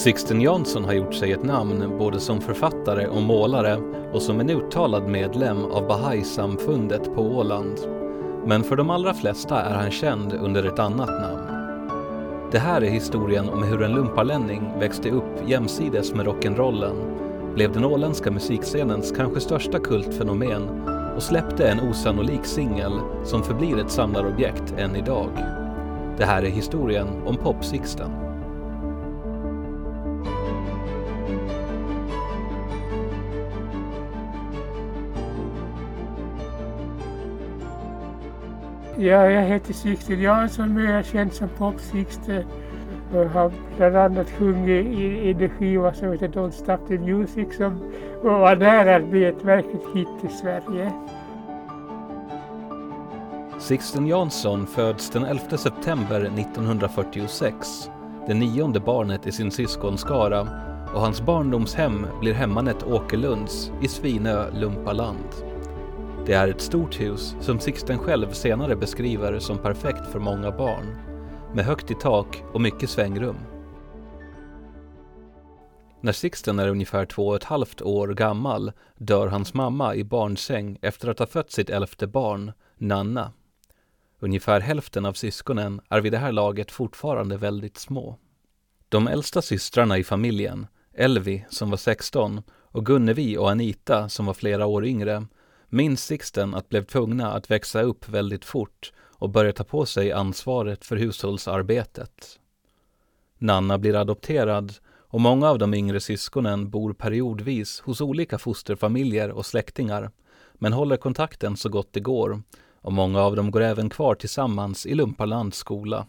Sixten Jansson har gjort sig ett namn både som författare och målare och som en uttalad medlem av Bahai-samfundet på Åland. Men för de allra flesta är han känd under ett annat namn. Det här är historien om hur en lumparlänning växte upp jämsides med rock'n'rollen, blev den åländska musikscenens kanske största kultfenomen och släppte en osannolik singel som förblir ett samlarobjekt än idag. Det här är historien om Pop-Sixten. Ja, jag heter Sixten Jansson men jag är känd som Pop Sixten. Jag har bland annat sjungit i, i en skiva som heter Don't Stop the Music som var nära att bli ett verkligt hit i Sverige. Sixten Jansson föds den 11 september 1946, det nionde barnet i sin syskonskara och hans barndomshem blir hemmanet Åkerlunds i Svinö, Lumpaland. Det är ett stort hus som Sixten själv senare beskriver som perfekt för många barn, med högt i tak och mycket svängrum. När Sixten är ungefär två och ett halvt år gammal dör hans mamma i barnsäng efter att ha fött sitt elfte barn, Nanna. Ungefär hälften av syskonen är vid det här laget fortfarande väldigt små. De äldsta systrarna i familjen, Elvi som var 16 och Gunnevi och Anita som var flera år yngre, minns Sixten att blev tvungna att växa upp väldigt fort och börja ta på sig ansvaret för hushållsarbetet. Nanna blir adopterad och många av de yngre syskonen bor periodvis hos olika fosterfamiljer och släktingar men håller kontakten så gott det går och många av dem går även kvar tillsammans i Lumpalands skola.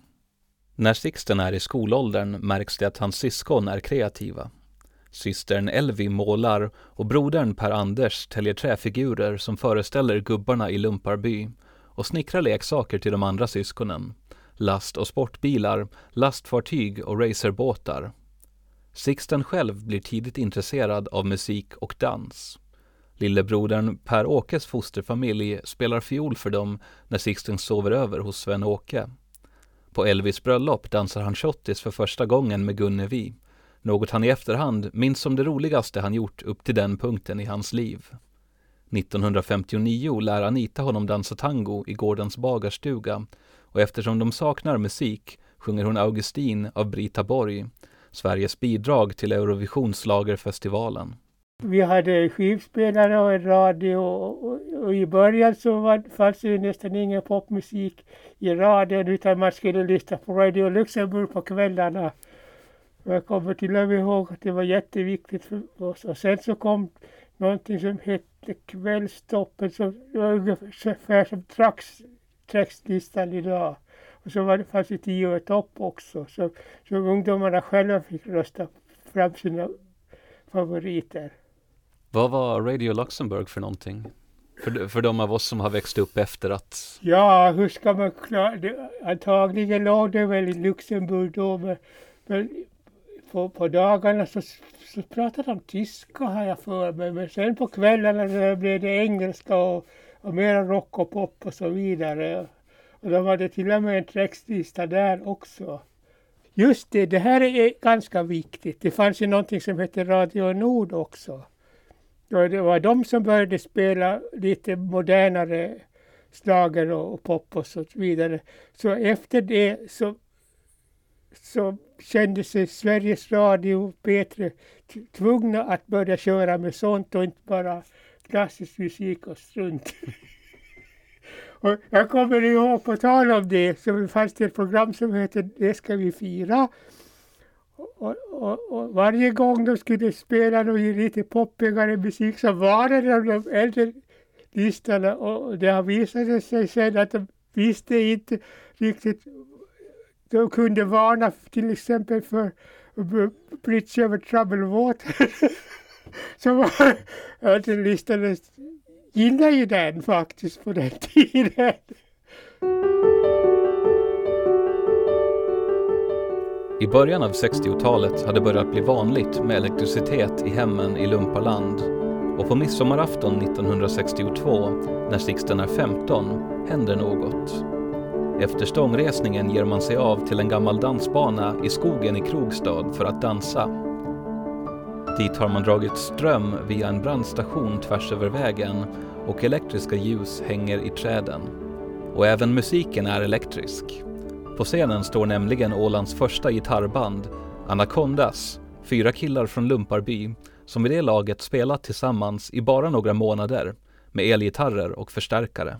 När Sixten är i skolåldern märks det att hans syskon är kreativa. Systern Elvi målar och brodern Per-Anders täljer träfigurer som föreställer gubbarna i Lumparby och snickrar leksaker till de andra syskonen. Last och sportbilar, lastfartyg och racerbåtar. Sixten själv blir tidigt intresserad av musik och dans. Lillebrodern Per-Åkes fosterfamilj spelar fiol för dem när Sixten sover över hos Sven-Åke. På Elvis bröllop dansar han shottis för första gången med Gunnevi något han i efterhand minns som det roligaste han gjort upp till den punkten i hans liv. 1959 lär Anita honom dansa tango i gårdens bagarstuga och eftersom de saknar musik sjunger hon Augustin av Brita Borg, Sveriges bidrag till Eurovisionsslagerfestivalen. Vi hade skivspelare och en radio och, och, och i början så var, fanns det nästan ingen popmusik i radion utan man skulle lyssna på Radio Luxemburg på kvällarna. Jag kommer till och med ihåg att det var jätteviktigt för oss. Och sen så kom någonting som hette Kvällstoppen som var ungefär som trackslistan idag. Och så var det, fanns det tio och topp också. Så, så ungdomarna själva fick rösta fram sina favoriter. Vad var Radio Luxemburg för någonting? För, för de av oss som har växt upp efter att... Ja, hur ska man klara det? Antagligen låg det väl i Luxemburg då, men, men på, på dagarna så, så pratade de tyska har jag för mig. Men sen på kvällarna så blev det engelska och, och mera rock och pop och så vidare. Och de hade till och med en textlista där också. Just det, det här är ganska viktigt. Det fanns ju någonting som hette Radio Nord också. Det var de som började spela lite modernare slager och pop och så vidare. Så efter det så så kände sig Sveriges Radio P3 tvungna att börja köra med sånt och inte bara klassisk musik och strunt. och jag kommer ihåg, på tal om det, så fanns det ett program som hette Det ska vi fira. Och, och, och, varje gång de skulle spela någon lite poppigare musik så var det de äldre listorna och det har visat sig sen att de visste inte riktigt de kunde varna till exempel för Bridge över troubled water. som alltså, listan gillade ju den faktiskt på den tiden. I början av 60-talet hade det börjat bli vanligt med elektricitet i hemmen i Lumpaland och på midsommarafton 1962, när Sixten är 15, händer något. Efter stångresningen ger man sig av till en gammal dansbana i skogen i Krogstad för att dansa. Dit har man dragit ström via en brandstation tvärs över vägen och elektriska ljus hänger i träden. Och även musiken är elektrisk. På scenen står nämligen Ålands första gitarrband, Anacondas, fyra killar från Lumparby, som vid det laget spelat tillsammans i bara några månader med elgitarrer och förstärkare.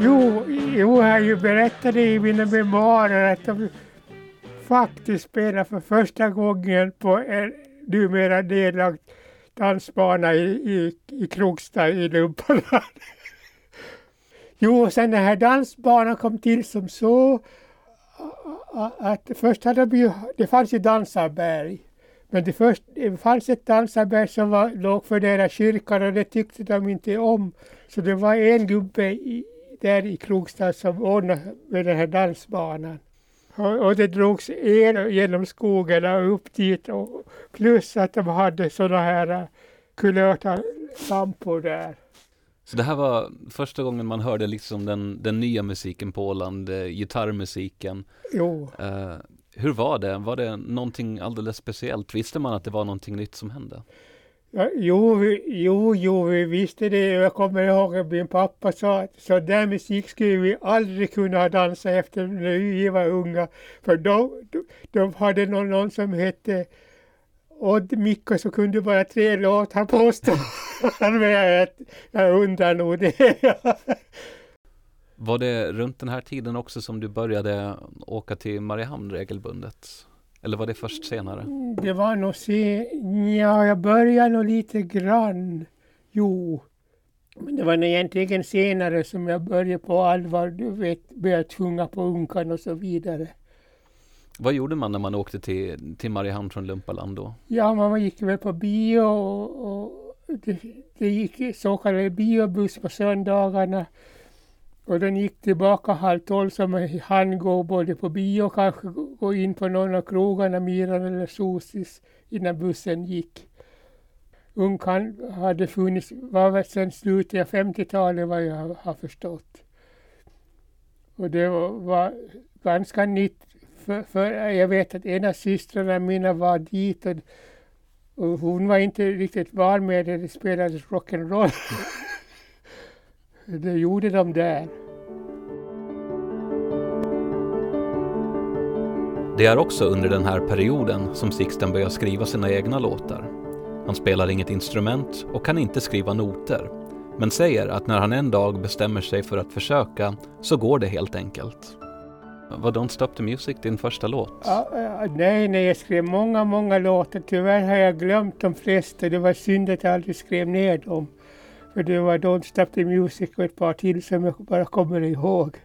Jo, jo, jag har ju berättat i mina memoarer att de faktiskt spelar för första gången på en numera nedlagd dansbana i, i, i Krokstad i Lumparland. Jo, sen den här dansbanan kom till som så att först hade de ju, det fanns ju dansarberg. Men det, först, det fanns ett dansarberg som var, låg för deras kyrkan och det tyckte de inte om. Så det var en gubbe i, där i Krokstad som ordnade med den här dansbanan. Och, och det drogs el genom skogen och upp dit och plus att de hade sådana här äh, kulörta lampor där. Så det här var första gången man hörde liksom den, den nya musiken på Åland, eh, gitarrmusiken. Jo, Eh, hur var det? Var det någonting alldeles speciellt? Visste man att det var någonting nytt som hände? Ja, jo, vi, jo, jo, vi visste det. Jag kommer ihåg att min pappa sa att så där musik skulle vi aldrig kunna dansa efter när vi var unga. För då, då, då hade någon, någon som hette Odd Mikko som kunde bara tre låtar påstå. Men jag, jag undrar nog det. Var det runt den här tiden också som du började åka till Mariehamn regelbundet? Eller var det först senare? Det var nog se, ja, jag började nog lite grann. Jo. Men det var nog egentligen senare som jag började på allvar, du vet, började sjunga på Unkan och så vidare. Vad gjorde man när man åkte till, till Mariehamn från Lumpaland då? Ja, man gick väl på bio och, och det, det gick så kallad biobuss på söndagarna. Och den gick tillbaka halv tolv så man hann gå både på bio och kanske gå in på någon av krogarna, Miran eller Sosis, innan bussen gick. Unkan hade funnits, var väl sedan slutet av 50-talet vad jag har förstått. Och det var, var ganska nytt. För, för jag vet att en av systrarna mina var dit och, och hon var inte riktigt van med det. Det spelades rock'n'roll. det gjorde de där. Det är också under den här perioden som Sixten börjar skriva sina egna låtar. Han spelar inget instrument och kan inte skriva noter, men säger att när han en dag bestämmer sig för att försöka så går det helt enkelt. Var Don't Stop the Music din första låt? Ja, ja, nej, nej, jag skrev många, många låtar. Tyvärr har jag glömt de flesta. Det var synd att jag aldrig skrev ner dem. För det var Don't Stop the Music och ett par till som jag bara kommer ihåg.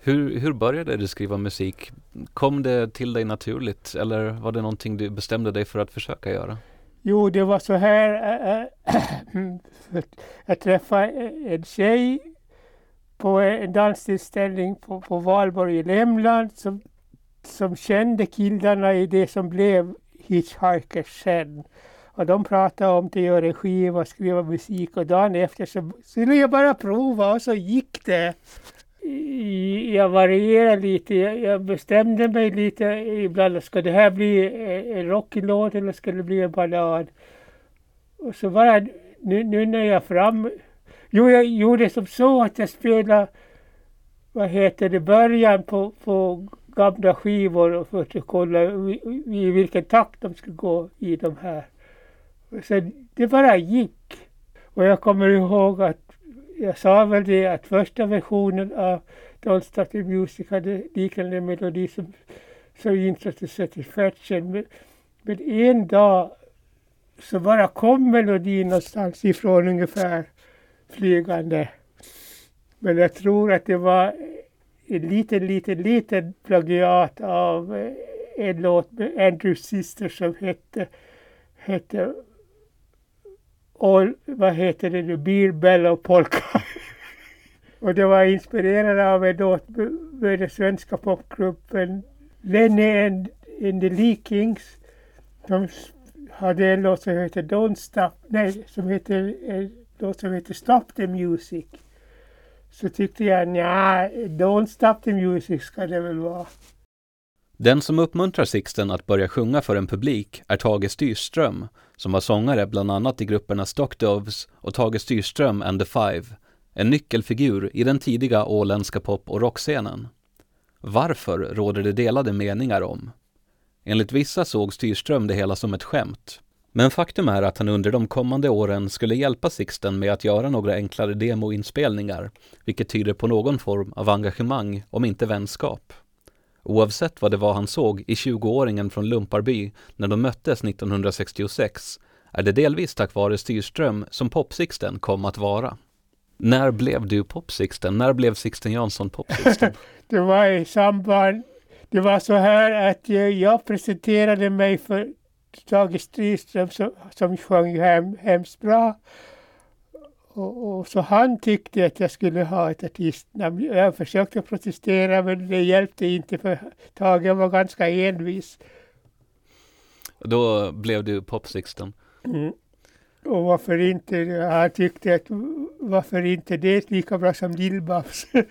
Hur, hur började du skriva musik? Kom det till dig naturligt eller var det någonting du bestämde dig för att försöka göra? Jo, det var så här. äh, äh, jag träffade en tjej på en danstillställning på, på Valborg i Lämland som, som kände killarna i det som blev Hitchhikers sen. Och de pratade om att göra en skiva och skriva musik och dagen efter så skulle jag bara prova och så gick det. Jag varierade lite, jag, bestämde mig lite ibland. Ska det här bli en- en rockig låt eller ska det bli en ballad? Och så bara nu, nu när jag fram... Jo, jag gjorde som så att jag spelade, vad heter det, början på, på gamla skivor och för att kolla i, i vilken takt de skulle gå i de här så det bara gick. Och jag kommer ihåg att jag sa väl det att första versionen av Don't Stop the Music hade liknande melodi som, så intresserad i. Men, men en dag så bara kom melodin någonstans ifrån ungefär flygande. Men jag tror att det var en liten, liten, liten plagiat av en låt med Andrew Sister som hette, hette och vad heter det nu, Beer Bellow Polka. och det var inspirerat av en låt med den svenska popgruppen Lenny and, and the Leakings. De hade en låt som heter Don't Stop, nej, som heter, en låt som heter Stop the Music. Så tyckte jag, nja, Don't Stop the Music ska det väl vara. Den som uppmuntrar Sixten att börja sjunga för en publik är Tage Styrström, som var sångare bland annat i grupperna Stock Doves och Tage Styrström and the Five, en nyckelfigur i den tidiga åländska pop och rockscenen. Varför råder det delade meningar om. Enligt vissa såg Styrström det hela som ett skämt. Men faktum är att han under de kommande åren skulle hjälpa Sixten med att göra några enklare demoinspelningar, vilket tyder på någon form av engagemang, om inte vänskap. Oavsett vad det var han såg i 20-åringen från Lumparby när de möttes 1966 är det delvis tack vare Styrström som Popsixten kom att vara. När blev du Popsixten? När blev Sixten Jansson Popsixten? Det var i samband, det var så här att eh, jag presenterade mig för Tage Styrström som, som sjöng hem, hemskt bra. Och, och så han tyckte att jag skulle ha ett artistnamn. Jag försökte protestera men det hjälpte inte för Tage var ganska envis. Då blev du Popsixten. Mm. Och varför inte, han tyckte att varför inte det lika bra som Lill-Babs.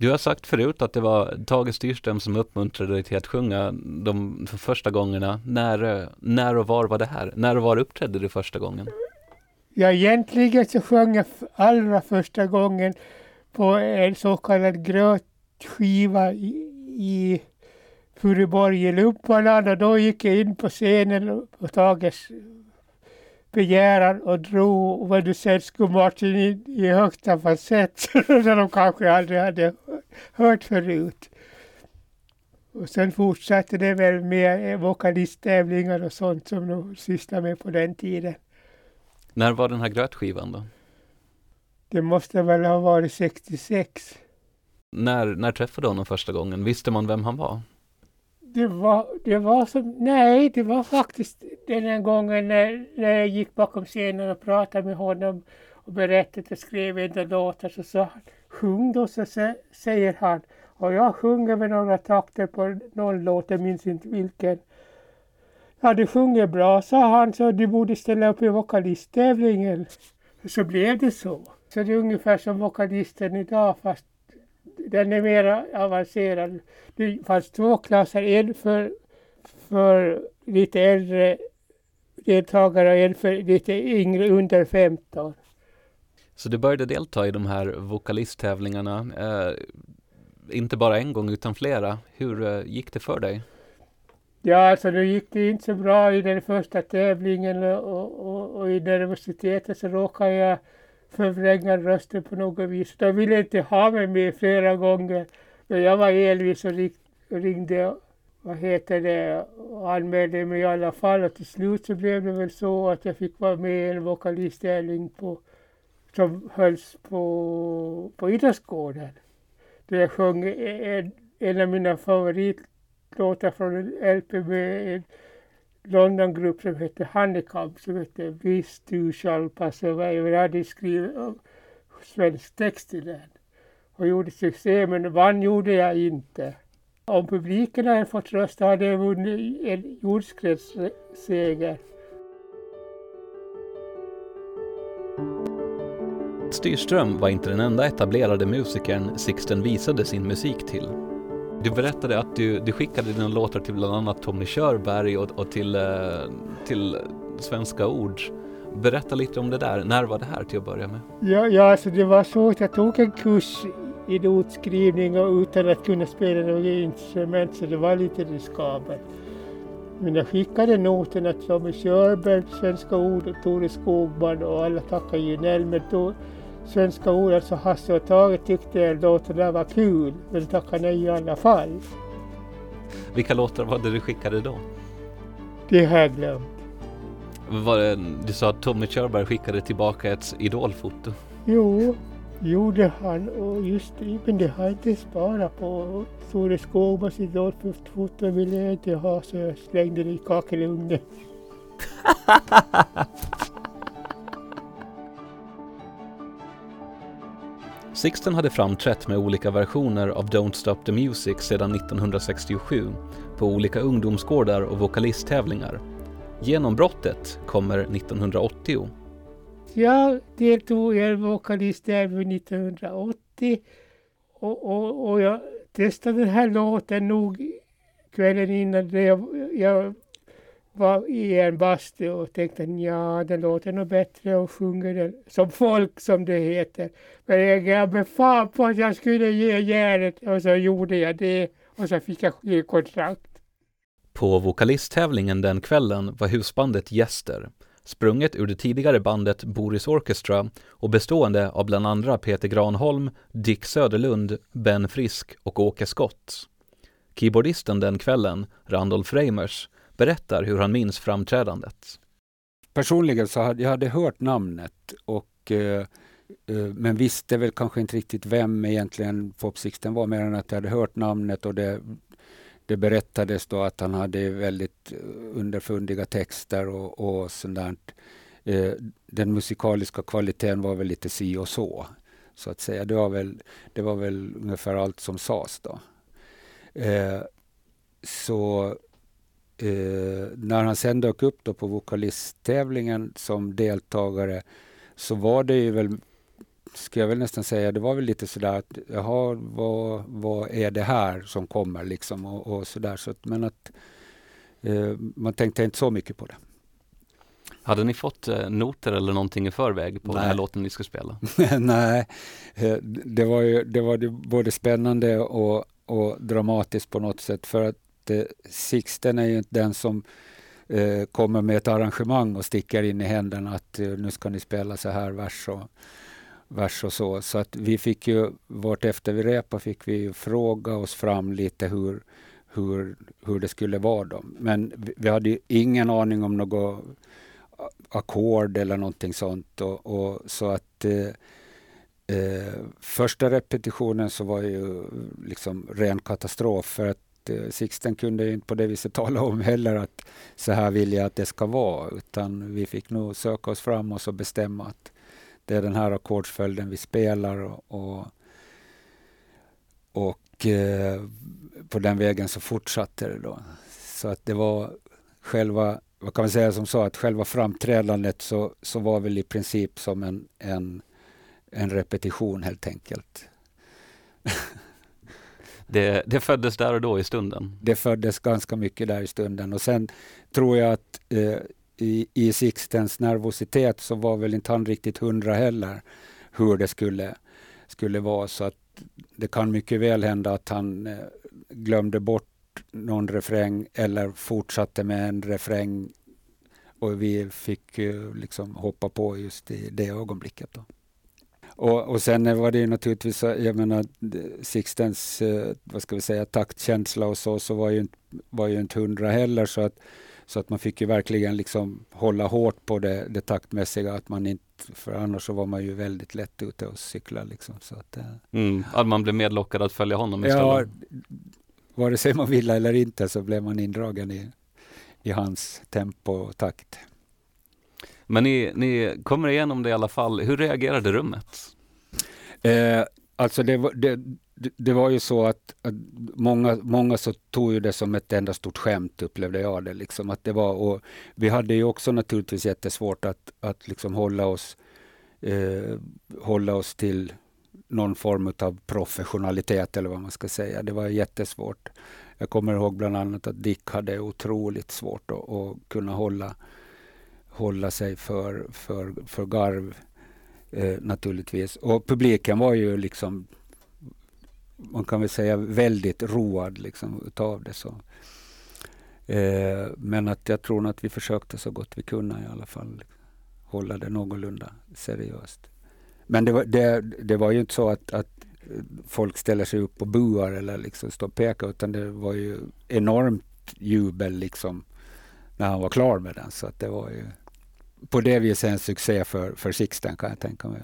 Du har sagt förut att det var Tage Styrström som uppmuntrade dig till att sjunga de första gångerna. När, eh, när och var var det här? När och var uppträdde du första gången? Ja, egentligen så sjöng jag allra första gången på en så kallad grötskiva i, i Furuborg i Lumpaland och då gick jag in på scenen på Tages begäran och drog vad du säger skomarchen i, i högsta falsett som de kanske aldrig hade hört förut. Och sen fortsatte det väl med vokalisttävlingar och sånt som de sysslade med på den tiden. När var den här grötskivan då? Det måste väl ha varit 66. När, när träffade du honom första gången? Visste man vem han var? Det var, det var som, nej, det var faktiskt den här gången när, när jag gick bakom scenen och pratade med honom och berättade att jag skrev en del låtar så sa han, sjung då, så säger han. Och jag sjunger med några takter på någon låt, jag minns inte vilken. Ja, du sjunger bra, sa han, så du borde ställa upp i vokalisttävlingen. Så blev det så. Så det är ungefär som vokalisten idag, fast den är mer avancerad. Det fanns två klasser, en för, för lite äldre deltagare och en för lite yngre, under 15. Så du började delta i de här vokalisttävlingarna, eh, inte bara en gång utan flera. Hur eh, gick det för dig? Ja, alltså det gick det inte så bra i den första tävlingen och, och, och i nervositeten så råkade jag förvränga rösten på något vis. De ville inte ha mig med flera gånger. Men jag var envis och ringde, vad heter det, och anmälde mig i alla fall. Och till slut så blev det väl så att jag fick vara med i en vokalisttävling på, som hölls på, på Idrottsgården. Där jag sjöng e, e, en, en av mina favoritlåtar från en LP med en Londongrupp som hette Handicap som hette Visst du Shall, passa away. Jag hade skrivit svensk text till den. Och gjorde succé men vann gjorde jag inte. Om publiken hade fått rösta hade jag vunnit en jordskredsseger. Styrström var inte den enda etablerade musikern Sixten visade sin musik till. Du berättade att du, du skickade dina låtar till bland annat Tommy Körberg och, och till, eh, till Svenska Ord. Berätta lite om det där. När var det här till att börja med? Ja, ja alltså det var så att jag tog en kurs i notskrivning och utan att kunna spela något instrument så det var lite riskabelt. Men jag skickade noterna till Tommy Körberg, Svenska Ord och Tore Skogman och alla tackade ju nej men då svenska ord. Alltså Hasse och Tage tyckte att låten där var kul, men tackade nej i alla fall. Vilka låtar var det du skickade då? Det har jag glömt. Var det, du sa att Tommy Körberg skickade tillbaka ett idolfoto. Jo, gjorde han och just det, men det har jag inte sparat på. Tore Skogmans idolfoto ville jag inte ha så jag slängde det i kakelugnen. Sixten hade framträtt med olika versioner av Don't Stop the Music sedan 1967 på olika ungdomsgårdar och vokalisttävlingar. Genombrottet kommer 1980. Jag deltog i en vokalisttävling 1980 och, och, och jag testade den här låten nog kvällen innan jag, jag var i en bastu och tänkte ja, den låter nog bättre och sjunger den som folk som det heter. Men jag gav fan på att jag skulle ge järnet och så gjorde jag det och så fick jag skivkontrakt. På vokalisttävlingen den kvällen var husbandet Gäster, sprunget ur det tidigare bandet Boris Orchestra och bestående av bland andra Peter Granholm, Dick Söderlund, Ben Frisk och Åke Skott. Keyboardisten den kvällen, Randolf Reimers, berättar hur han minns framträdandet. Personligen så hade jag hade hört namnet och eh, eh, men visste väl kanske inte riktigt vem egentligen Popsixten var mer än att jag hade hört namnet och det, det berättades då att han hade väldigt underfundiga texter och, och sådant. Eh, den musikaliska kvaliteten var väl lite si och så, så att säga. Det var väl, det var väl ungefär allt som sades då. Eh, så när han sen dök upp då på vokalisttävlingen som deltagare så var det ju väl, ska jag väl nästan säga, det var väl lite sådär att jaha, vad, vad är det här som kommer liksom och, och sådär. Så att, men att eh, man tänkte inte så mycket på det. Hade ni fått eh, noter eller någonting i förväg på den här Nej. låten ni ska spela? Nej, eh, det var ju det var ju både spännande och, och dramatiskt på något sätt för att inte, Sixten är ju inte den som eh, kommer med ett arrangemang och sticker in i händerna att eh, nu ska ni spela så här vers och, vers och så. Så att vi fick ju, vart efter vi repade fick vi ju fråga oss fram lite hur, hur, hur det skulle vara då. Men vi, vi hade ju ingen aning om något ackord eller någonting sånt. Och, och så att eh, eh, första repetitionen så var ju liksom ren katastrof för att eh, Sixten kunde inte på det viset tala om heller att så här vill jag att det ska vara utan vi fick nog söka oss fram och så bestämma att det är den här ackordsföljden vi spelar och, och, och eh, på den vägen så fortsatte det då. Så att det var själva vad kan man säga som så att själva framträdandet så, så var väl i princip som en, en, en repetition helt enkelt. Det, det föddes där och då i stunden. Det föddes ganska mycket där i stunden och sen tror jag att eh, i, i Sixtens nervositet så var väl inte han riktigt hundra heller hur det skulle, skulle vara så att det kan mycket väl hända att han eh, glömde bort någon refräng eller fortsatte med en refräng och vi fick eh, liksom hoppa på just i det ögonblicket. Då. Och, och sen var det ju naturligtvis, jag menar Sixtens, uh, vad ska vi säga, taktkänsla och så, så var ju inte, var ju inte hundra heller så att, så att man fick ju verkligen liksom hålla hårt på det, det taktmässiga, att man inte, för annars så var man ju väldigt lätt ute och cykla liksom. Så att, uh, Mm, att man blev medlockad att följa honom istället. ja, vare sig man ville eller inte så blev man indragen i, i hans tempo och takt. Men ni, ni kommer igenom det i alla fall. Hur reagerade rummet? Eh, alltså det, var- det, det- var ju så att, att många, många så tog ju det som ett enda stort skämt upplevde jag det. Liksom, att det var, och vi hade ju också naturligtvis jättesvårt att, att liksom hålla, oss, eh, hålla oss till någon form av professionalitet eller vad man ska säga. Det var jättesvårt. Jag kommer ihåg bland annat att Dick hade otroligt svårt att, att kunna hålla, hålla sig för, för, för garv eh, naturligtvis. Och publiken var ju liksom, man kan väl säga väldigt road liksom utav det. Så. Eh, men att jag tror att vi försökte så gott vi kunde i alla fall liksom, hålla det någorlunda seriöst. Men det var, det, det var ju inte så att, att folk ställer sig upp och buar eller liksom står och pekar utan det var ju enormt jubel liksom när han var klar med den. Så att det var ju på det viset en succé för, för Sixten kan jag tänka mig.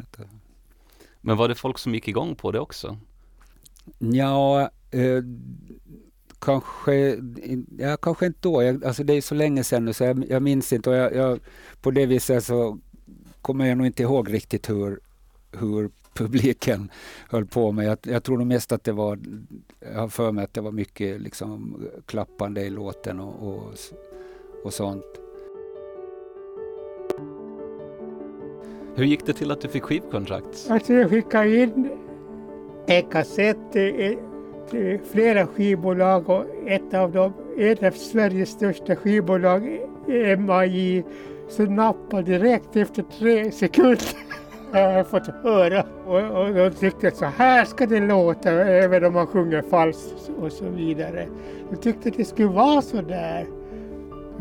Men var det folk som gick igång på det också? Ja, eh, kanske, ja, kanske inte då. Jag, alltså det är så länge sedan nu så jag, jag minns inte. Och jag, jag, på det viset så kommer jag nog inte ihåg riktigt hur, hur publiken höll på med. Jag, jag tror nog mest att det var, jag har för mig att det var mycket liksom klappande i låten och, och, och sånt. Hur gick det till att du fick skivkontrakt? Alltså jag skickade in en kassett till, till flera skivbolag och ett av dem, ett av Sveriges största skivbolag, MAJ, så nappade direkt efter tre sekunder. Jag har fått höra och, och de tyckte att så här ska det låta även om man sjunger falskt och så vidare. De tyckte att det skulle vara så där.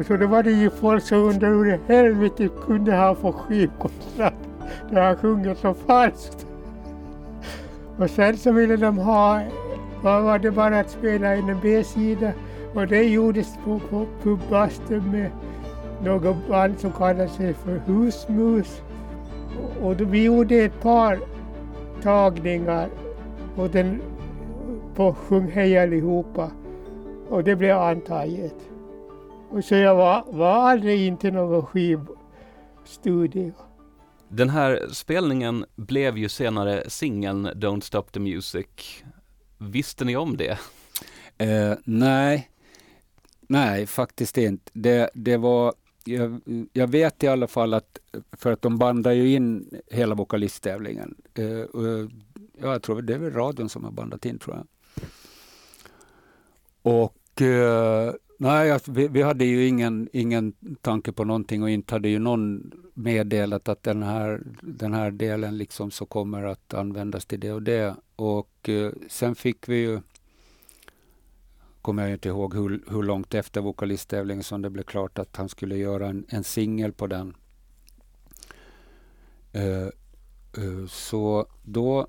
Så då var det ju folk som undrade hur i helvete kunde han få skivkontrakt när han sjunger så falskt. Och sen så ville de ha, vad var det bara att spela in en B-sida och det gjordes på, på Pubbasten med något band som kallade sig för Husmus. Och, och då, vi gjorde ett par tagningar och den på Sjung hej allihopa och det blev antaget. Och så jag var, var aldrig inte någon skivstudio. Den här spelningen blev ju senare singeln Don't Stop the Music. Visste ni om det? Eh, nej, nej faktiskt inte. Det, det var, jag, jag, vet i alla fall att, för att de bandade ju in hela vokalisttävlingen. Och, ja, jag tror det är väl radion som har bandat in tror jag. Och eh, Nej, alltså, vi, vi, hade ju ingen, ingen tanke på någonting och inte hade ju någon meddelat att den här, den här delen liksom så kommer att användas till det och det. Och eh, sen fick vi ju, kommer jag inte ihåg hur, hur långt efter vokalisttävlingen som det blev klart att han skulle göra en, en singel på den. Eh, eh, så då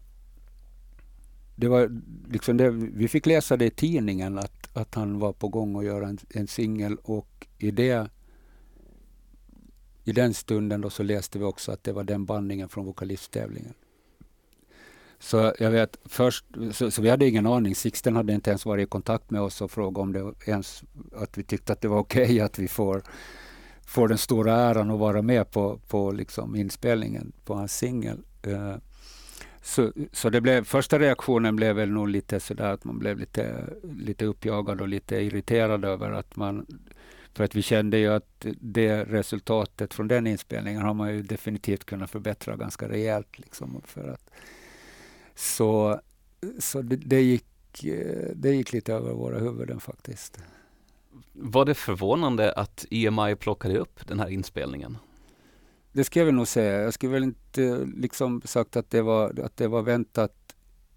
det var liksom det, vi fick läsa det i tidningen att, att han var på gång att göra en, en singel och i det i den stunden då så läste vi också att det var den bandningen från vokalisttävlingen. Så jag vet först, så, så, vi hade ingen aning. Sixten hade inte ens varit i kontakt med oss och frågat om det ens, att vi tyckte att det var okej okay att vi får, får den stora äran att vara med på, på liksom inspelningen på hans singel. Uh, så, så det blev, första reaktionen blev väl nog lite sådär att man blev lite, lite uppjagad och lite irriterad över att man för att vi kände ju att det resultatet från den inspelningen har man ju definitivt kunnat förbättra ganska rejält. Liksom för att, så så det, det, gick, eh, det gick lite över våra huvuden faktiskt. Var det förvånande att EMI plockade upp den här inspelningen? Det ska jag väl nog säga. Jag skulle väl inte liksom sagt att det var, att det var väntat.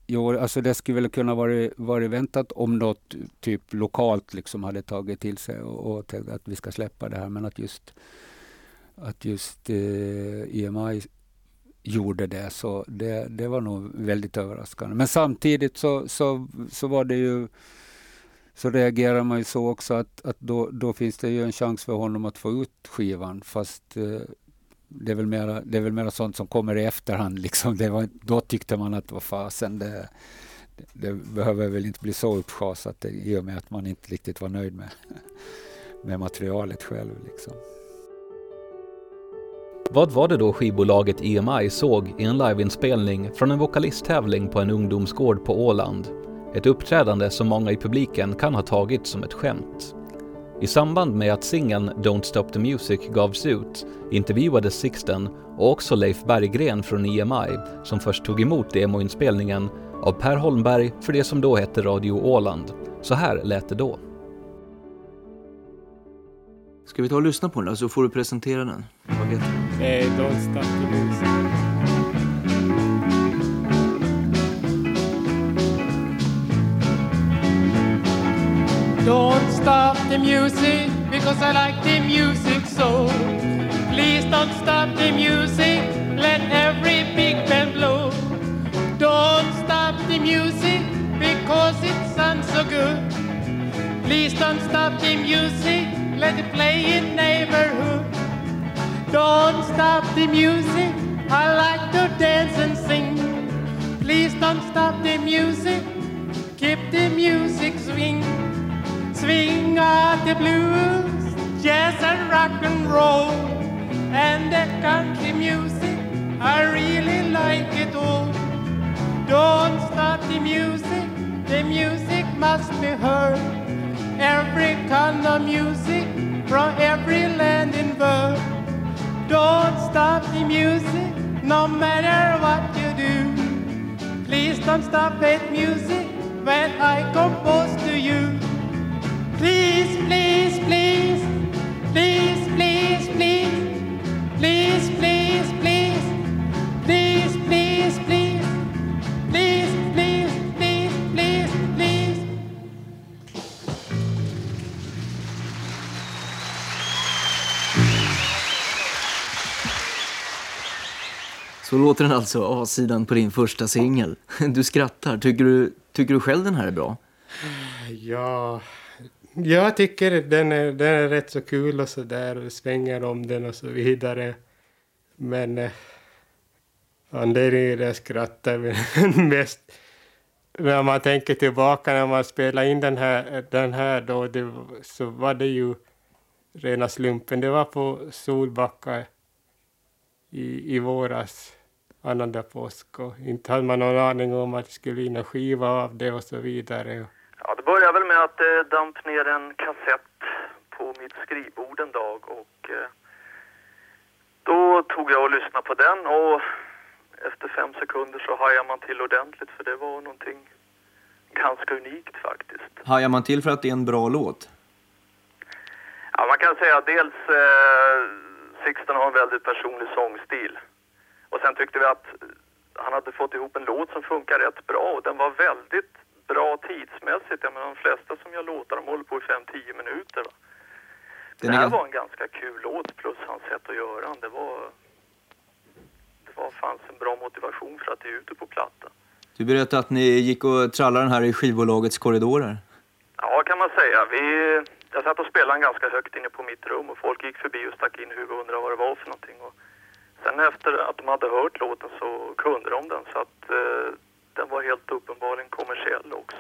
Jo, alltså det skulle väl kunna vara, vara väntat om något typ lokalt liksom hade tagit till sig och, och att vi ska släppa det här. Men att just, att just eh, EMI gjorde det, så det, det var nog väldigt överraskande. Men samtidigt så, så, så var det ju så reagerar man ju så också att, att då, då finns det ju en chans för honom att få ut skivan fast eh, det är väl mera, det är väl mera sånt som kommer i efterhand. Liksom. Det var, då tyckte man att vad fasen, det, det, behöver väl inte bli så uppschasat i och med att man inte riktigt var nöjd med, med materialet själv. Liksom. Vad var det då skivbolaget EMI såg i en liveinspelning från en vokalisttävling på en ungdomsgård på Åland? Ett uppträdande som många i publiken kan ha tagit som ett skämt. I samband med att singeln Don't Stop the Music gavs ut intervjuades Sixten och också Leif Berggren från EMI som först tog emot demoinspelningen av Per Holmberg för det som då hette Radio Åland. Så här lät det då. Ska vi ta och lyssna på den så får du presentera den? Vad heter den? Eh, Don't Stop the Music. Don't stop the music because I like the music so. Please don't stop the music, let every big band blow. Don't stop the music because it sounds so good. Please don't stop the music, let it play in neighborhood. Don't stop the music, I like to dance and sing. Please don't stop the music, keep the music swing. Swing out the blues, jazz and rock and roll. And the country music, I really like it all. Don't stop the music, the music must be heard. Every kind of music from every land in world. Don't stop the music, no matter what you do. Please don't stop that music when I compose to you. Please, please, please. Please, please, please. Please, please, please. Please, please, please. Please, please, please, please, please. Så låter den alltså, A-sidan på din första singel. Du skrattar. Tycker du, tycker du själv den här är bra? Ja, jag tycker den är, den är rätt så kul och så där och svänger om den och så vidare. Men eh, anledningen till att jag skrattar är mest när man tänker tillbaka när man spelade in den här, den här då, det, så var det ju rena slumpen. Det var på Solbacka i, i våras, annandag påsk, och inte hade man någon aning om att det skulle bli en skiva av det och så vidare. Att det damp ner en kassett på mitt skrivbord en dag och eh, då tog jag och lyssnade på den och efter fem sekunder så hajade man till ordentligt för det var någonting ganska unikt faktiskt. Hajar man till för att det är en bra låt? Ja, man kan säga att dels eh, Sixten har en väldigt personlig sångstil och sen tyckte vi att han hade fått ihop en låt som funkar rätt bra och den var väldigt bra tidsmässigt. Jag menar, de flesta som gör låtar de håller på i 5-10 minuter. Va? Den det här är- var en ganska kul låt plus hans sätt att göra den. Det var, det var fanns en bra motivation för att ge ut det på platta. Du berättade att ni gick och trallade den här i skivbolagets korridorer. Ja, kan man säga. Vi, jag satt och spelade den ganska högt inne på mitt rum och folk gick förbi och stack in huvudet och undrade vad det var för någonting. Och sen efter att de hade hört låten så kunde de den så att eh, den var helt uppenbarligen kommersiell också.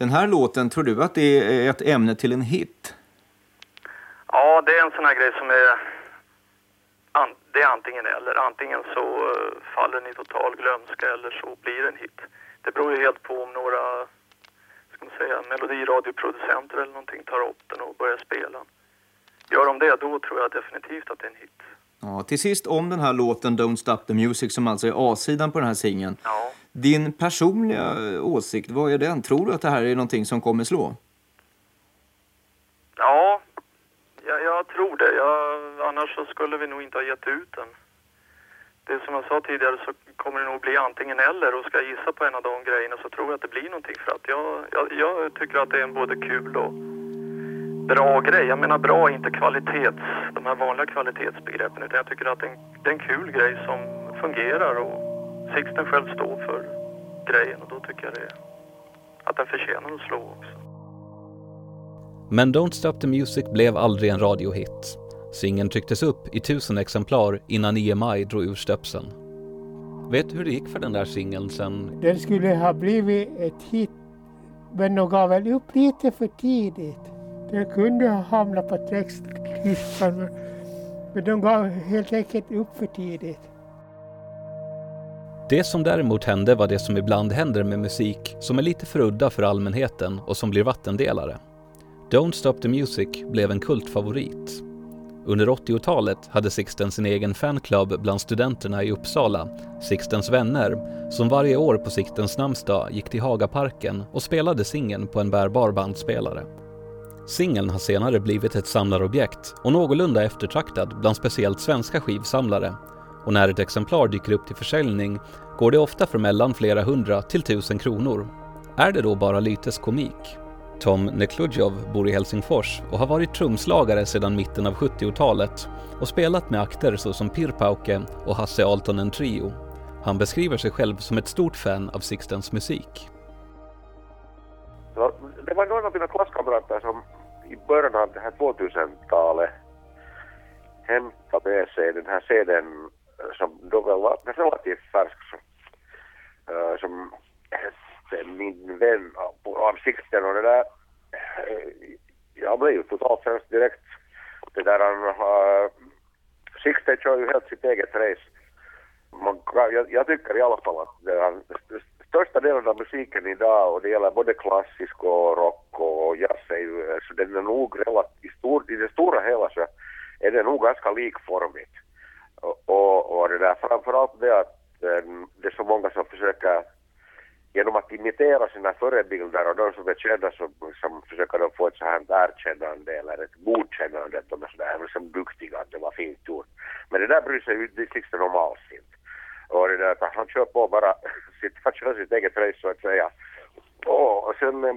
Den här låten, tror du att det är ett ämne till en hit? Ja, det är en sån här grej som är... An, det är antingen eller. Antingen så eh, faller den i total glömska eller så blir det en hit. Det beror ju helt på om några ska man säga, melodiradioproducenter eller någonting tar upp den och börjar spela den. Gör de det, då tror jag definitivt att det är en hit. Ja, till sist om den här låten Don't Stop the Music som alltså är A-sidan på den här singeln. Ja. Din personliga åsikt, vad är den? Tror du att det här är någonting som kommer slå? Ja, jag, jag tror det. Jag, annars så skulle vi nog inte ha gett ut den. Det som jag sa tidigare så kommer det nog bli antingen eller och ska jag gissa på en av de grejerna så tror jag att det blir någonting för att jag, jag, jag tycker att det är en både kul och bra grej. Jag menar bra, inte kvalitets, de här vanliga kvalitetsbegreppen utan jag tycker att det är en, det är en kul grej som fungerar och Sixten själv står för grejen och då tycker jag det, att den förtjänar att slå också. Men Don't Stop the Music blev aldrig en radiohit. Singeln trycktes upp i tusen exemplar innan EMI drog ur stöpseln. Vet du hur det gick för den där singeln sen? Den skulle ha blivit ett hit, men de gav väl upp lite för tidigt. Den kunde ha hamnat på textlistan, men- men de gav helt enkelt upp för tidigt. Det som däremot hände var det som ibland händer med musik som är lite för udda för allmänheten och som blir vattendelare. Don't Stop the Music blev en kultfavorit. Under 80-talet hade Sixten sin egen fanclub bland studenterna i Uppsala, Sixtens vänner, som varje år på Sixtens namnsdag gick till Hagaparken och spelade singeln på en bärbar bandspelare. Singeln har senare blivit ett samlarobjekt och någorlunda eftertraktad bland speciellt svenska skivsamlare. Och när ett exemplar dyker upp till försäljning går det ofta för mellan flera hundra till tusen kronor. Är det då bara Lytes komik? Tom Nekludjov bor i Helsingfors och har varit trumslagare sedan mitten av 70-talet och spelat med akter såsom Pirpauke och Hasse Altonen Trio. Han beskriver sig själv som ett stort fan av Sixtens musik. Det var några av mina klasskamrater som i början av det här 2000-talet hämtade med sig den här CDn som då var relativt färsk som, eh, som hette Min vän på- av Sixten och det där eh, jag blev ju totalt främst direkt det där han uh, Sixten kör ju helt sitt eget race man, jag, jag tycker i alla fall att det är, st- största delen av musiken idag och det gäller både klassisk och rock och jazz är ju, så den är nog relativt, i, stor, i det stora hela så är det nog ganska likformigt. Och, och, och det där framförallt det att eh, det är så många som försöker genom att imitera sina förebilder och de som är kända som, som försöker de få ett så här erkännande eller ett godkännande att de är sådär liksom duktiga, att det var fint gjort. Men det där bryr sig ju Sixten liksom om alls inte. Och det där att han kör på bara sitt, han kör sitt eget race så att säga. Och, och sen eh,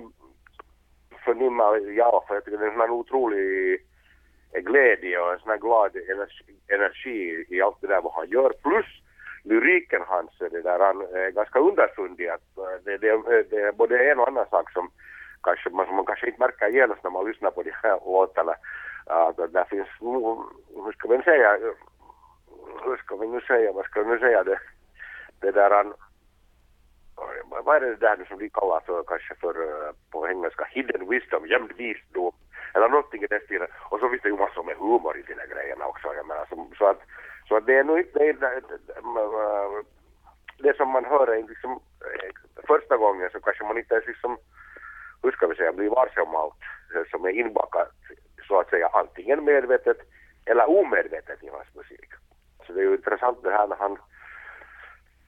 förnimmar jag, för jag tycker det är en sån här otrolig glädje och en sån här glad energi, energi i allt det där vad han gör. Plus lyriken hans, det där han är ganska underfundig att eh, det, det, det är både en och annan sak som kanske man, man kanske inte märker genast när man lyssnar på de här låtarna. Att där finns, mm, hur ska man säga, eh, hur ska vi nu säga, vad ska vi nu säga det, det där han, vad är det där nu som de kallar för kanske för eh, på engelska hidden wisdom, gömd visdom eller någonting i den stilen. Och så finns det ju massor med humor i de där grejerna också. Jag menar, så, så att, så att det är nog inte, det, det, det som man hör är liksom första gången så kanske man inte ens liksom, hur ska vi säga, blir varse om allt som är inbakat så att säga antingen medvetet eller omedvetet i hans musik. Så det är ju intressant det här när han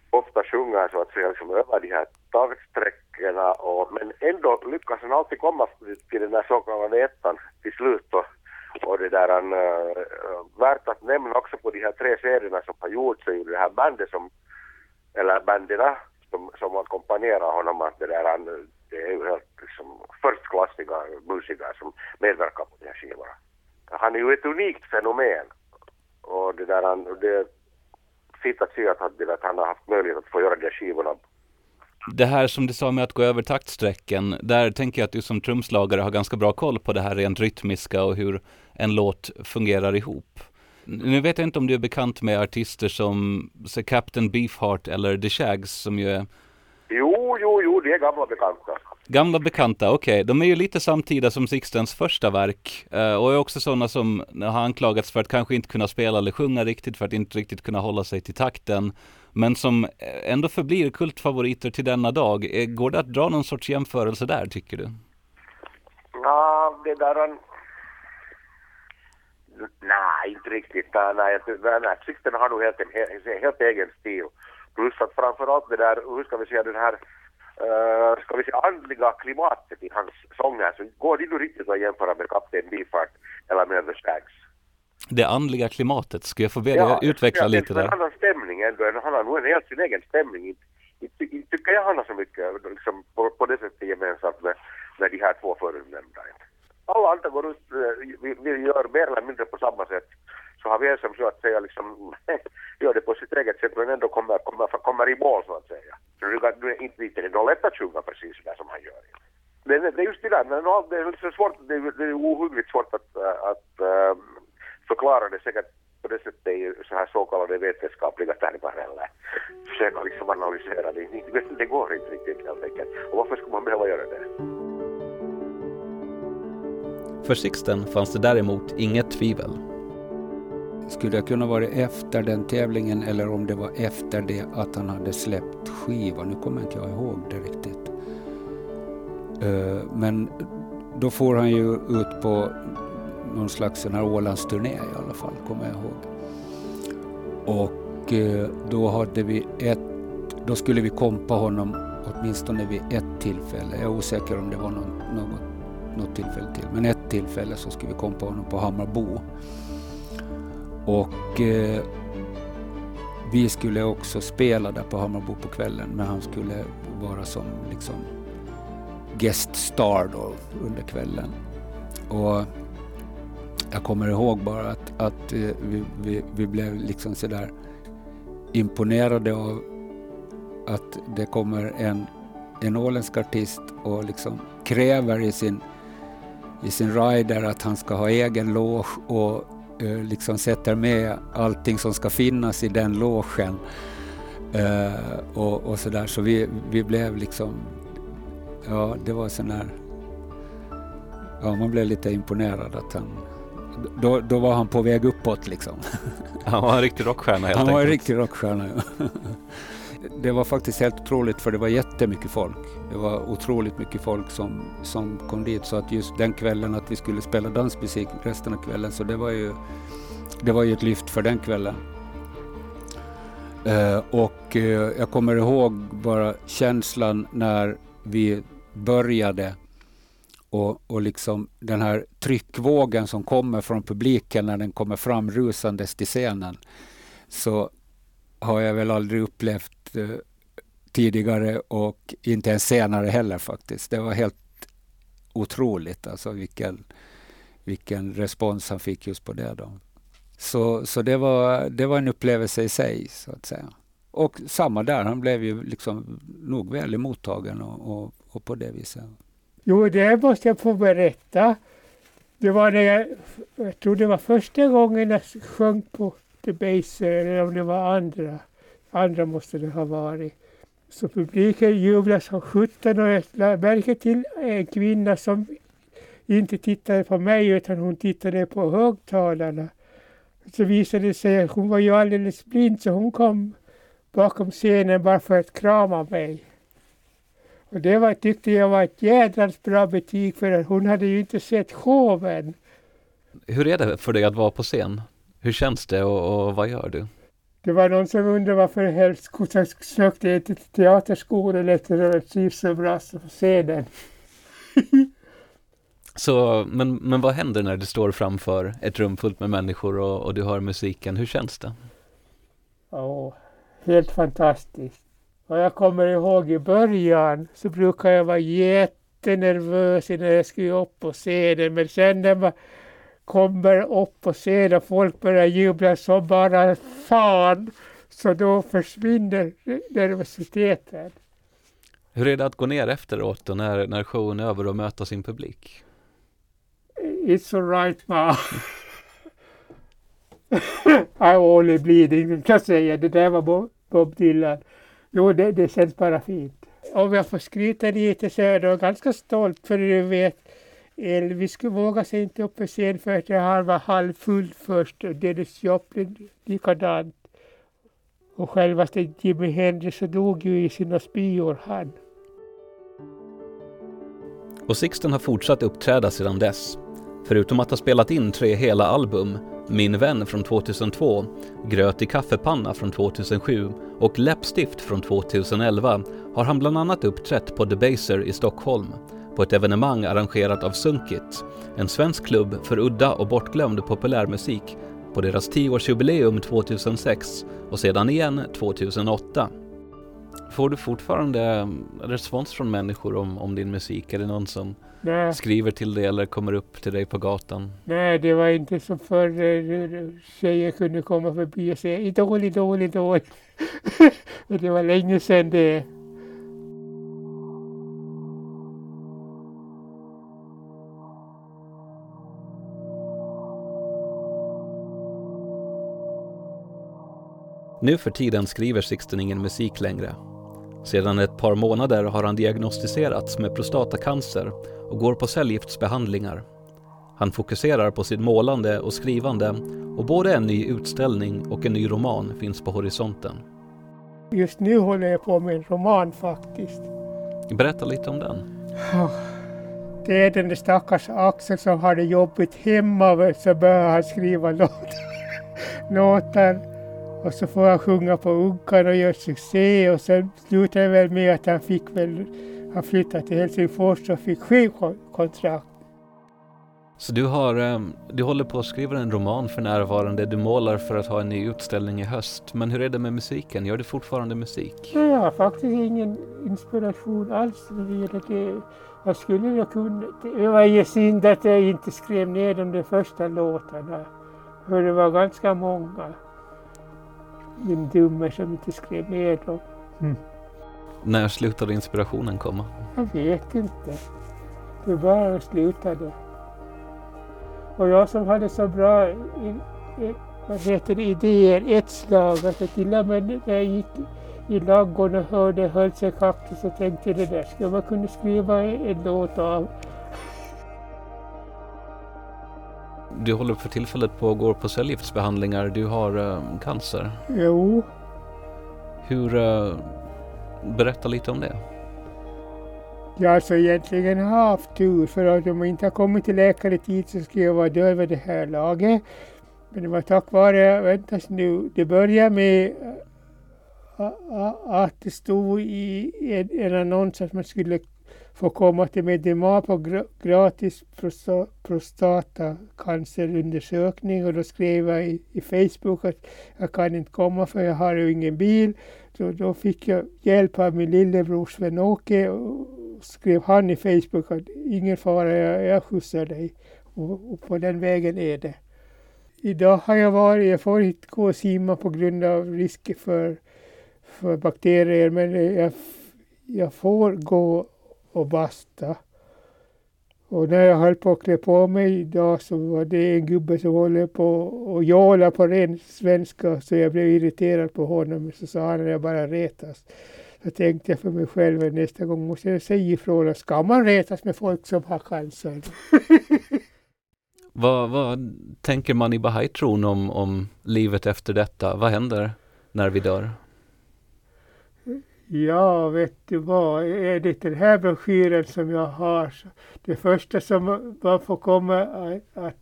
ofta sjunger så att säga liksom över de här taktsträckorna och men ändå lyckas han alltid komma till den där så kallade ettan till slut och, och det där han äh, värt att nämna också på de här tre serierna som har gjorts så är ju det här bandet som eller banderna som, som ackompanjerar honom att det där han det är ju helt liksom förstklassiga musiker som medverkar på de här skivorna. Han är ju ett unikt fenomen och det där han, det fint att se att han, att han har haft möjlighet att få göra de här skivorna Det här som du sa med att gå över taktsträcken, där tänker jag att du som trumslagare har ganska bra koll på det här rent rytmiska och hur en låt fungerar ihop. Nu vet jag inte om du är bekant med artister som så Captain Beefheart eller The Shags som ju är Jo, jo, jo, de är gamla bekanta. Gamla bekanta, okej. De är ju lite samtida som Sixtens första verk. eh, och är också sådana som har anklagats för att kanske inte kunna spela eller sjunga riktigt, för att inte riktigt kunna hålla sig till takten. Men som eh, ändå förblir kultfavoriter till denna dag. Eh, går det att dra någon sorts jämförelse där, tycker du? Ja, det där En... Nej, inte riktigt. Nej, nej, nej, nej. Sixten har nog helt, en helt, helt egen stil. Plus att framförallt det där, hur ska vi säga, den här uh, ska vi säga andliga klimatet i hans sånger så går det nu riktigt att jämföra med Kapten Beefheart eller med The Shags. Det andliga klimatet, ska jag få be dig utveckla ja, lite det är en där? annan stämning ändå. Han har nog en helt sin egen stämning. Inte, inte, inte tycker jag han har så mycket liksom, på, på det sättet gemensamt med, med de här två förutnämnda. Alla andra går ut, eh, vi, vi gör mer eller mindre på samma sätt. Så har vi en som så att säga liksom gör det på sitt eget sätt men ändå kommer, kommer, kommer i mål så att säga. Så det är inte inte det är lätt att sjunga precis sådär som han gör. Men det är just det där, men det är liksom svårt, det är, det är ohyggligt svårt att, att ehm, förklara det säkert på det sättet i så här så kallade vetenskapliga termer eller försöka liksom analysera. Det, det går inte riktigt helt enkelt. Och varför skulle man behöva göra det? För Sixten fanns det däremot inget tvivel. Skulle jag kunna vara efter den tävlingen eller om det var efter det att han hade släppt skivan? Nu kommer inte jag ihåg det riktigt. Eh, men då får han ju ut på någon slags sån här Ålandsturné i alla fall, kommer jag ihåg. Och eh, då hade vi ett, då skulle vi kompa honom åtminstone vid ett tillfälle. Jag är osäker om det var någon, något, något tillfälle till. Men ett tillfälle så skulle vi kompa honom på Hammarbo. Och eh, vi skulle också spela där på Hammarbo på kvällen men han skulle vara som liksom guest star då under kvällen. Och jag kommer ihåg bara att, att eh, vi, vi, vi blev liksom sådär imponerade av att det kommer en en åländsk artist och liksom kräver i sin, i sin rider att han ska ha egen loge och liksom sätter med allting som ska finnas i den logen. Eh, och, och sådär. Så vi, vi blev liksom, ja det var sån där, ja man blev lite imponerad att han, då, då var han på väg uppåt liksom. Han var en riktig rockstjärna helt Han var en enkelt. riktig rockstjärna. Ja. Det var faktiskt helt otroligt för det var jättemycket folk. Det var otroligt mycket folk som, som kom dit så att just den kvällen att vi skulle spela dansmusik resten av kvällen så det var ju, det var ju ett lyft för den kvällen. Eh, och eh, jag kommer ihåg bara känslan när vi började och, och liksom den här tryckvågen som kommer från publiken när den kommer fram rusandes till scenen så har jag väl aldrig upplevt eh, tidigare och inte ens senare heller faktiskt. Det var helt otroligt alltså vilken, vilken respons han fick just på det då. Så, så det, var, det var en upplevelse i sig så att säga. Och samma där, han blev ju liksom nog väl mottagen och, och, och på det viset. Jo, det måste jag få berätta. Det var när jag, jag tror det var första gången jag sjöng på Baser eller om det var andra. Andra måste det ha varit. Så publiken jublade som sjutton och jag lade märke till en kvinna som inte tittade på mig utan hon tittade på högtalarna. Så visade det sig att hon var ju alldeles blind så hon kom bakom scenen bara för att krama mig. Och det var, tyckte jag var ett jädrans bra betyg för att hon hade ju inte sett showen. Hur är det för dig att vara på scen? Hur känns det och, och vad gör du? Det var någon som undrade varför jag sökte jag till teaterskolan efter att jag trivs så bra på scenen. Så, men, men vad händer när du står framför ett rum fullt med människor och, och du hör musiken? Hur känns det? Ja, helt fantastiskt. Och jag kommer ihåg i början så brukade jag vara jättenervös när jag skulle upp på scenen. Men sen när man kommer upp på scenen och folk börjar jubla så bara fan. Så då försvinner nervositeten. Hur är det att gå ner efteråt och när, när showen är över och möta sin publik? It's alright ma. I'm only bleeding, kan jag säga. Det där var Bob- Bob Dylan. Jo, det, det känns bara fint. Om jag får skryta lite så är jag ganska stolt för du vet Elvis skulle våga sig inte upp för scen för att han var halvfull först och Dennis Joplin likadant. Och självaste Jimi Hendrix så dog ju i sina spyor han. Och Sixten har fortsatt uppträda sedan dess. Förutom att ha spelat in tre hela album, Min vän från 2002, Gröt i kaffepanna från 2007 och Läppstift från 2011 har han bland annat uppträtt på Debaser i Stockholm på ett evenemang arrangerat av Sunkit, en svensk klubb för udda och bortglömd populärmusik på deras 10-årsjubileum 2006 och sedan igen 2008. Får du fortfarande mm, respons från människor om, om din musik? Är det någon som Nej. skriver till dig eller kommer upp till dig på gatan? Nej, det var inte som förr eh, tjejer kunde komma förbi och säga idol, idol, idol. Det var länge sedan det. Nu för tiden skriver Sixten ingen musik längre. Sedan ett par månader har han diagnostiserats med prostatacancer och går på cellgiftsbehandlingar. Han fokuserar på sitt målande och skrivande och både en ny utställning och en ny roman finns på horisonten. Just nu håller jag på med en roman faktiskt. Berätta lite om den. Det är den där stackars Axel som har det jobbigt hemma så börjar han skriva låtar. låtar. Och så får han sjunga på Uggan och göra succé och sen slutar det väl med att han fick väl, han flyttade till Helsingfors och fick skivkontrakt. Så du, har, eh, du håller på att skriva en roman för närvarande, du målar för att ha en ny utställning i höst. Men hur är det med musiken? Gör du fortfarande musik? Jag har faktiskt ingen inspiration alls. när det gäller det. Jag skulle ju kunna... Det var ju synd att jag inte skrev ner de första låtarna. För det var ganska många. Min dumme som inte skrev ner dem. När slutade inspirationen komma? Jag vet inte. Det bara slutade. Och jag som hade så bra i, i, vad heter det, idéer ett slag. Alltså till och med när jag gick i ladugården och hörde Hölse kaktus så tänkte jag det där skulle man kunna skriva en låt av. Du håller för tillfället på och går på cellgiftsbehandlingar. Du har eh, cancer. Jo, Hur... Eh, berätta lite om det. jag har alltså egentligen haft tur för att om jag inte har kommit till läkare i tid så skulle jag vara död vid det här laget. Men det var tack vare, vänta nu, det började med ä, att det stod i en, en annons att man skulle får komma till Medema på gratis prostatacancerundersökning och då skrev jag i, i Facebook att jag kan inte komma för jag har ju ingen bil. Så då fick jag hjälp av min lillebror Sven-Åke och skrev han i Facebook att ingen fara, jag, jag skjutsar dig. Och, och på den vägen är det. Idag har jag varit, jag får inte gå och simma på grund av risker för, för bakterier men jag, jag får gå och basta. Och när jag höll på att klä på mig idag så var det en gubbe som håller på och jåla på ren svenska så jag blev irriterad på honom. Så sa han att jag bara retas. Så tänkte jag för mig själv att nästa gång måste jag säga ifrån att ska man retas med folk som har cancer? Vad, vad tänker man i Bahai-tron om, om livet efter detta? Vad händer när vi dör? Ja, vet du vad, är det den här broschyren som jag har, så det första som man får komma att, att,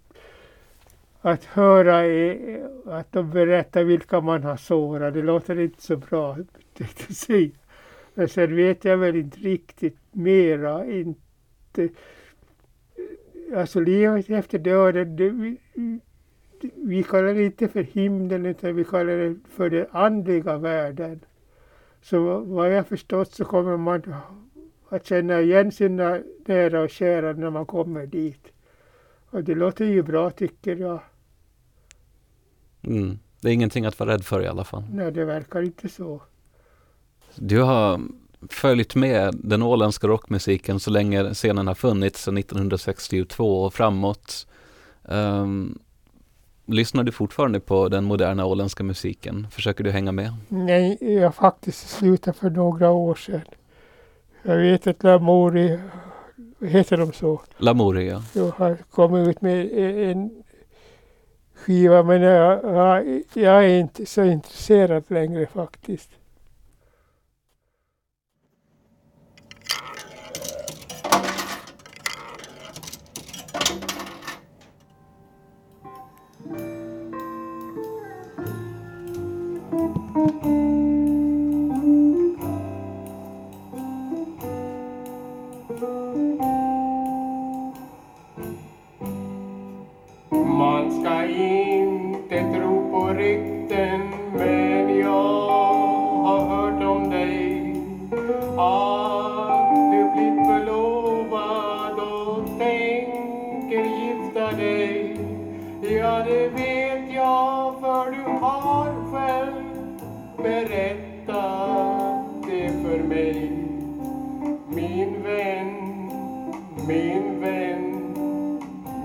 att höra är att de berättar vilka man har sårat. Det låter inte så bra, tänkte jag säga. Men sen vet jag väl inte riktigt mera. Inte, alltså livet efter döden, det, vi, vi kallar det inte för himlen utan vi kallar det för den andliga världen. Så vad jag förstått så kommer man att känna igen sina nära och kära när man kommer dit. Och det låter ju bra tycker jag. Mm. Det är ingenting att vara rädd för i alla fall. Nej, det verkar inte så. Du har följt med den åländska rockmusiken så länge scenen har funnits, sedan 1962 och framåt. Um, lyssnar du fortfarande på den moderna åländska musiken? Försöker du hänga med? Nej, jag faktiskt slutade för några år sedan. Jag vet att Lamori, heter de så? Lamoria. Jag har kommit ut med en skiva men jag, jag, jag är inte så intresserad längre faktiskt.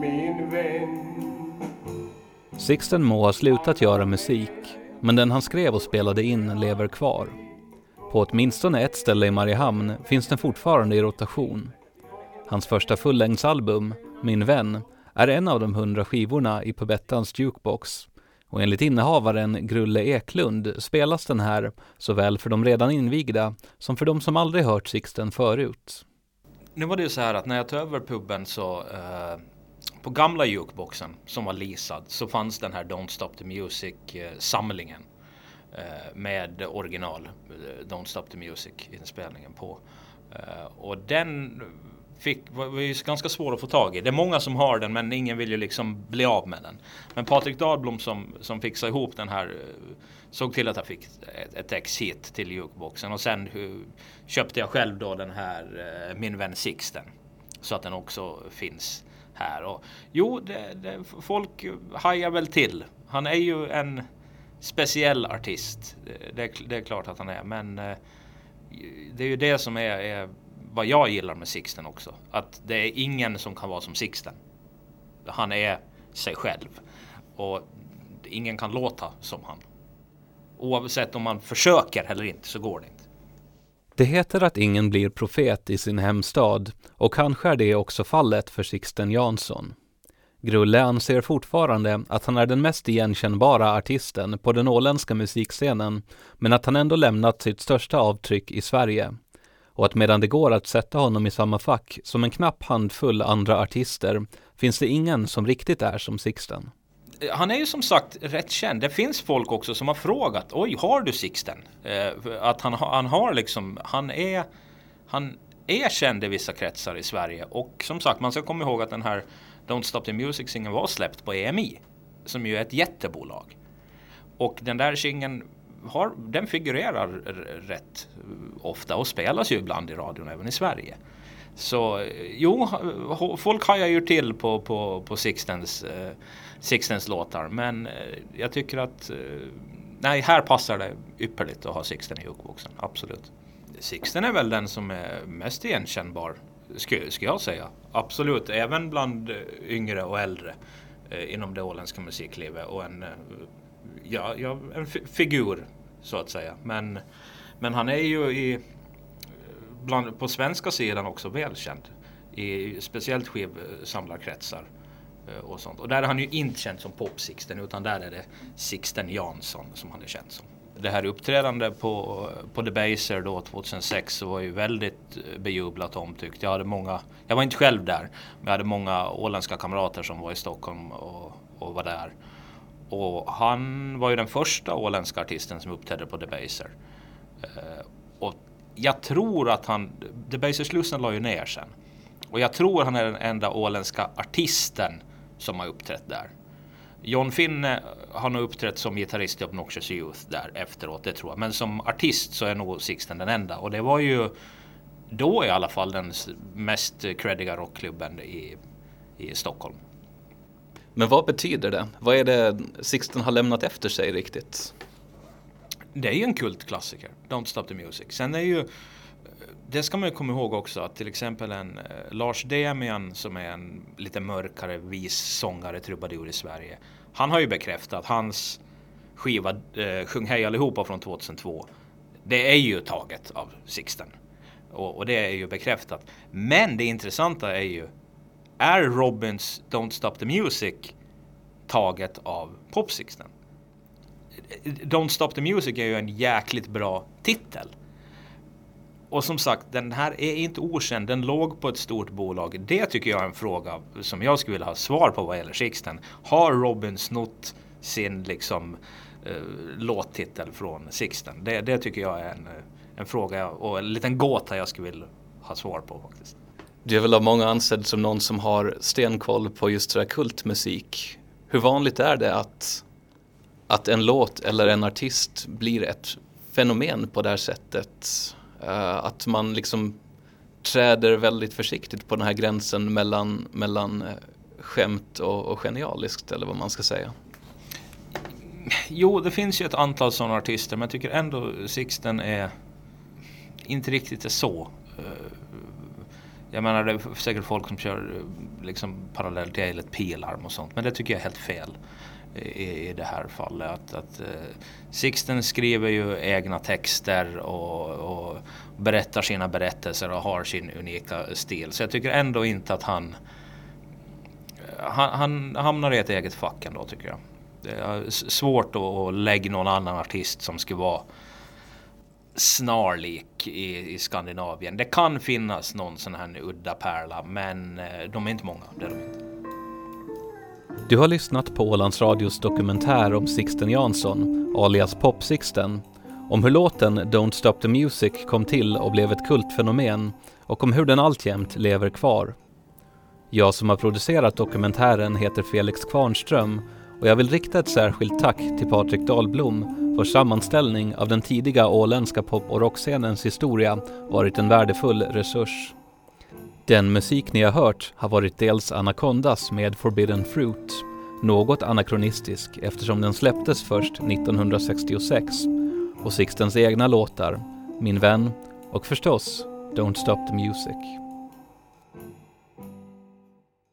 Min vän Sixten må ha slutat göra musik, men den han skrev och spelade in lever kvar. På åtminstone ett ställe i Mariehamn finns den fortfarande i rotation. Hans första fullängdsalbum, Min vän, är en av de hundra skivorna i Pubettans jukebox. Och enligt innehavaren Grulle Eklund spelas den här såväl för de redan invigda som för de som aldrig hört Sixten förut. Nu var det ju så här att när jag tog över puben så eh, på gamla jukeboxen som var leasad så fanns den här Don't Stop the Music eh, samlingen eh, med original eh, Don't Stop the Music inspelningen på. Och den fick, var, ju ganska svår att få tag i. Det är många som har den men ingen vill ju liksom bli av med den. Men Patrik Dahlblom som, som fixade ihop den här såg till att jag fick ett, ett ex hit till jukeboxen och sen hur, köpte jag själv då den här Min vän Sixten. Så att den också finns här. Och, jo, det, det, folk hajar väl till. Han är ju en speciell artist. Det, det är klart att han är. Men eh, det är ju det som är, är vad jag gillar med Sixten också. Att det är ingen som kan vara som Sixten. Han är sig själv. Och ingen kan låta som han. Oavsett om man försöker eller inte så går det inte. Det heter att ingen blir profet i sin hemstad och kanske är det också fallet för Sixten Jansson. Grulle anser fortfarande att han är den mest igenkännbara artisten på den åländska musikscenen, men att han ändå lämnat sitt största avtryck i Sverige. Och att medan det går att sätta honom i samma fack som en knapp handfull andra artister finns det ingen som riktigt är som Sixten. Han är ju som sagt rätt känd. Det finns folk också som har frågat. Oj, har du Sixten? Eh, att han, han har liksom, han är, han är känd i vissa kretsar i Sverige. Och som sagt, man ska komma ihåg att den här Don't Stop the Music singeln var släppt på EMI. Som ju är ett jättebolag. Och den där singeln har, den figurerar rätt ofta och spelas ju ibland i radion även i Sverige. Så eh, jo, folk hajar ju till på, på, på Sixtens, eh, Sixtens låtar. Men eh, jag tycker att eh, nej, här passar det ypperligt att ha Sixten i jukeboxen. Absolut. Sixten är väl den som är mest igenkännbar, skulle, jag säga. Absolut, även bland eh, yngre och äldre eh, inom det åländska musiklivet. Och en, eh, ja, ja, en figur så att säga. Men, men han är ju i, bland, på svenska sidan också välkänd. I speciellt skivsamlarkretsar Eh, och sånt. Och där är han ju inte känd som Pop-Sixten utan där är det Sixten Jansson som han är känd som. Det här uppträdandet på, på Debaser då 2006 så var ju väldigt eh, bejublat omtyckt. Jag hade många, jag var inte själv där, men jag hade många åländska kamrater som var i Stockholm och, och var där. Och han var ju den första åländska artisten som uppträdde på Debaser. Baser. Eh, och jag tror att han, Debaser-slussen la ju ner sen. Och jag tror han är den enda åländska artisten som har uppträtt där. John Finne har nog uppträtt som gitarrist i Obnoxious Youth där efteråt, det tror jag. Men som artist så är nog Sixten den enda. Och det var ju då i alla fall den mest creddiga rockklubben i, i Stockholm. Men vad betyder det? Vad är det Sixten har lämnat efter sig riktigt? Det är ju en kultklassiker, Don't Stop the Music. Sen är ju det ska man ju komma ihåg också att till exempel en eh, Lars Demian som är en lite mörkare vis sångare trubadur i Sverige. Han har ju bekräftat hans skiva eh, Sjung hej allihopa från 2002. Det är ju taget av Sixten. Och, och, det är ju bekräftat. Men det intressanta är ju är Robins Don't Stop the Music taget av Pop Sixten? Eh, eh, Don't Stop the Music är ju en jäkligt bra titel. Och som sagt, den här är inte okänd. Den låg på ett stort bolag. Det tycker jag är en fråga som jag skulle vilja ha svar på vad gäller Sixten. Har Robin snott sin liksom eh, låttitel från Sixten? Det, det tycker jag är en, eh, en fråga och en liten gåta jag skulle vilja ha svar på faktiskt. Du är väl av många ansedd som någon som har stenkoll på just det kultmusik. Hur vanligt är det att, att en låt eller en artist blir ett fenomen på det här sättet? Uh, att man liksom träder väldigt försiktigt på den här gränsen mellan, mellan eh, skämt och, och genialiskt eller vad man ska säga. Jo, det finns ju ett antal sådana artister men jag tycker ändå Sixten är inte riktigt är så. Eh, jag menar det är säkert folk som kör liksom parallellt till ett pilarm och sånt men det tycker jag är helt fel i, i det här fallet. Att, att eh, Sixten skriver ju egna texter och, och, berättar sina berättelser och har sin unika stil. Så jag tycker ändå inte att han, eh, han, han hamnar i ett eget fack ändå tycker jag. Det är svårt att lägga någon annan artist som skulle vara snarlik i, i Skandinavien. Det kan finnas någon sån här udda pärla men eh, de är inte många. Det är de inte. Du har lyssnat på Ålands Radios dokumentär om Sixten Jansson, alias Pop-Sixten, om hur låten Don't Stop the Music kom till och blev ett kultfenomen och om hur den alltjämt lever kvar. Jag som har producerat dokumentären heter Felix Kvarnström och jag vill rikta ett särskilt tack till Patrik Dahlblom för sammanställning av den tidiga åländska pop och rockscenens historia varit en värdefull resurs. Den musik ni har hört har varit dels Anacondas med Forbidden Fruit, något anakronistisk eftersom den släpptes först 1966, och Sixtens egna låtar Min vän, Och förstås, Don't Stop the Music.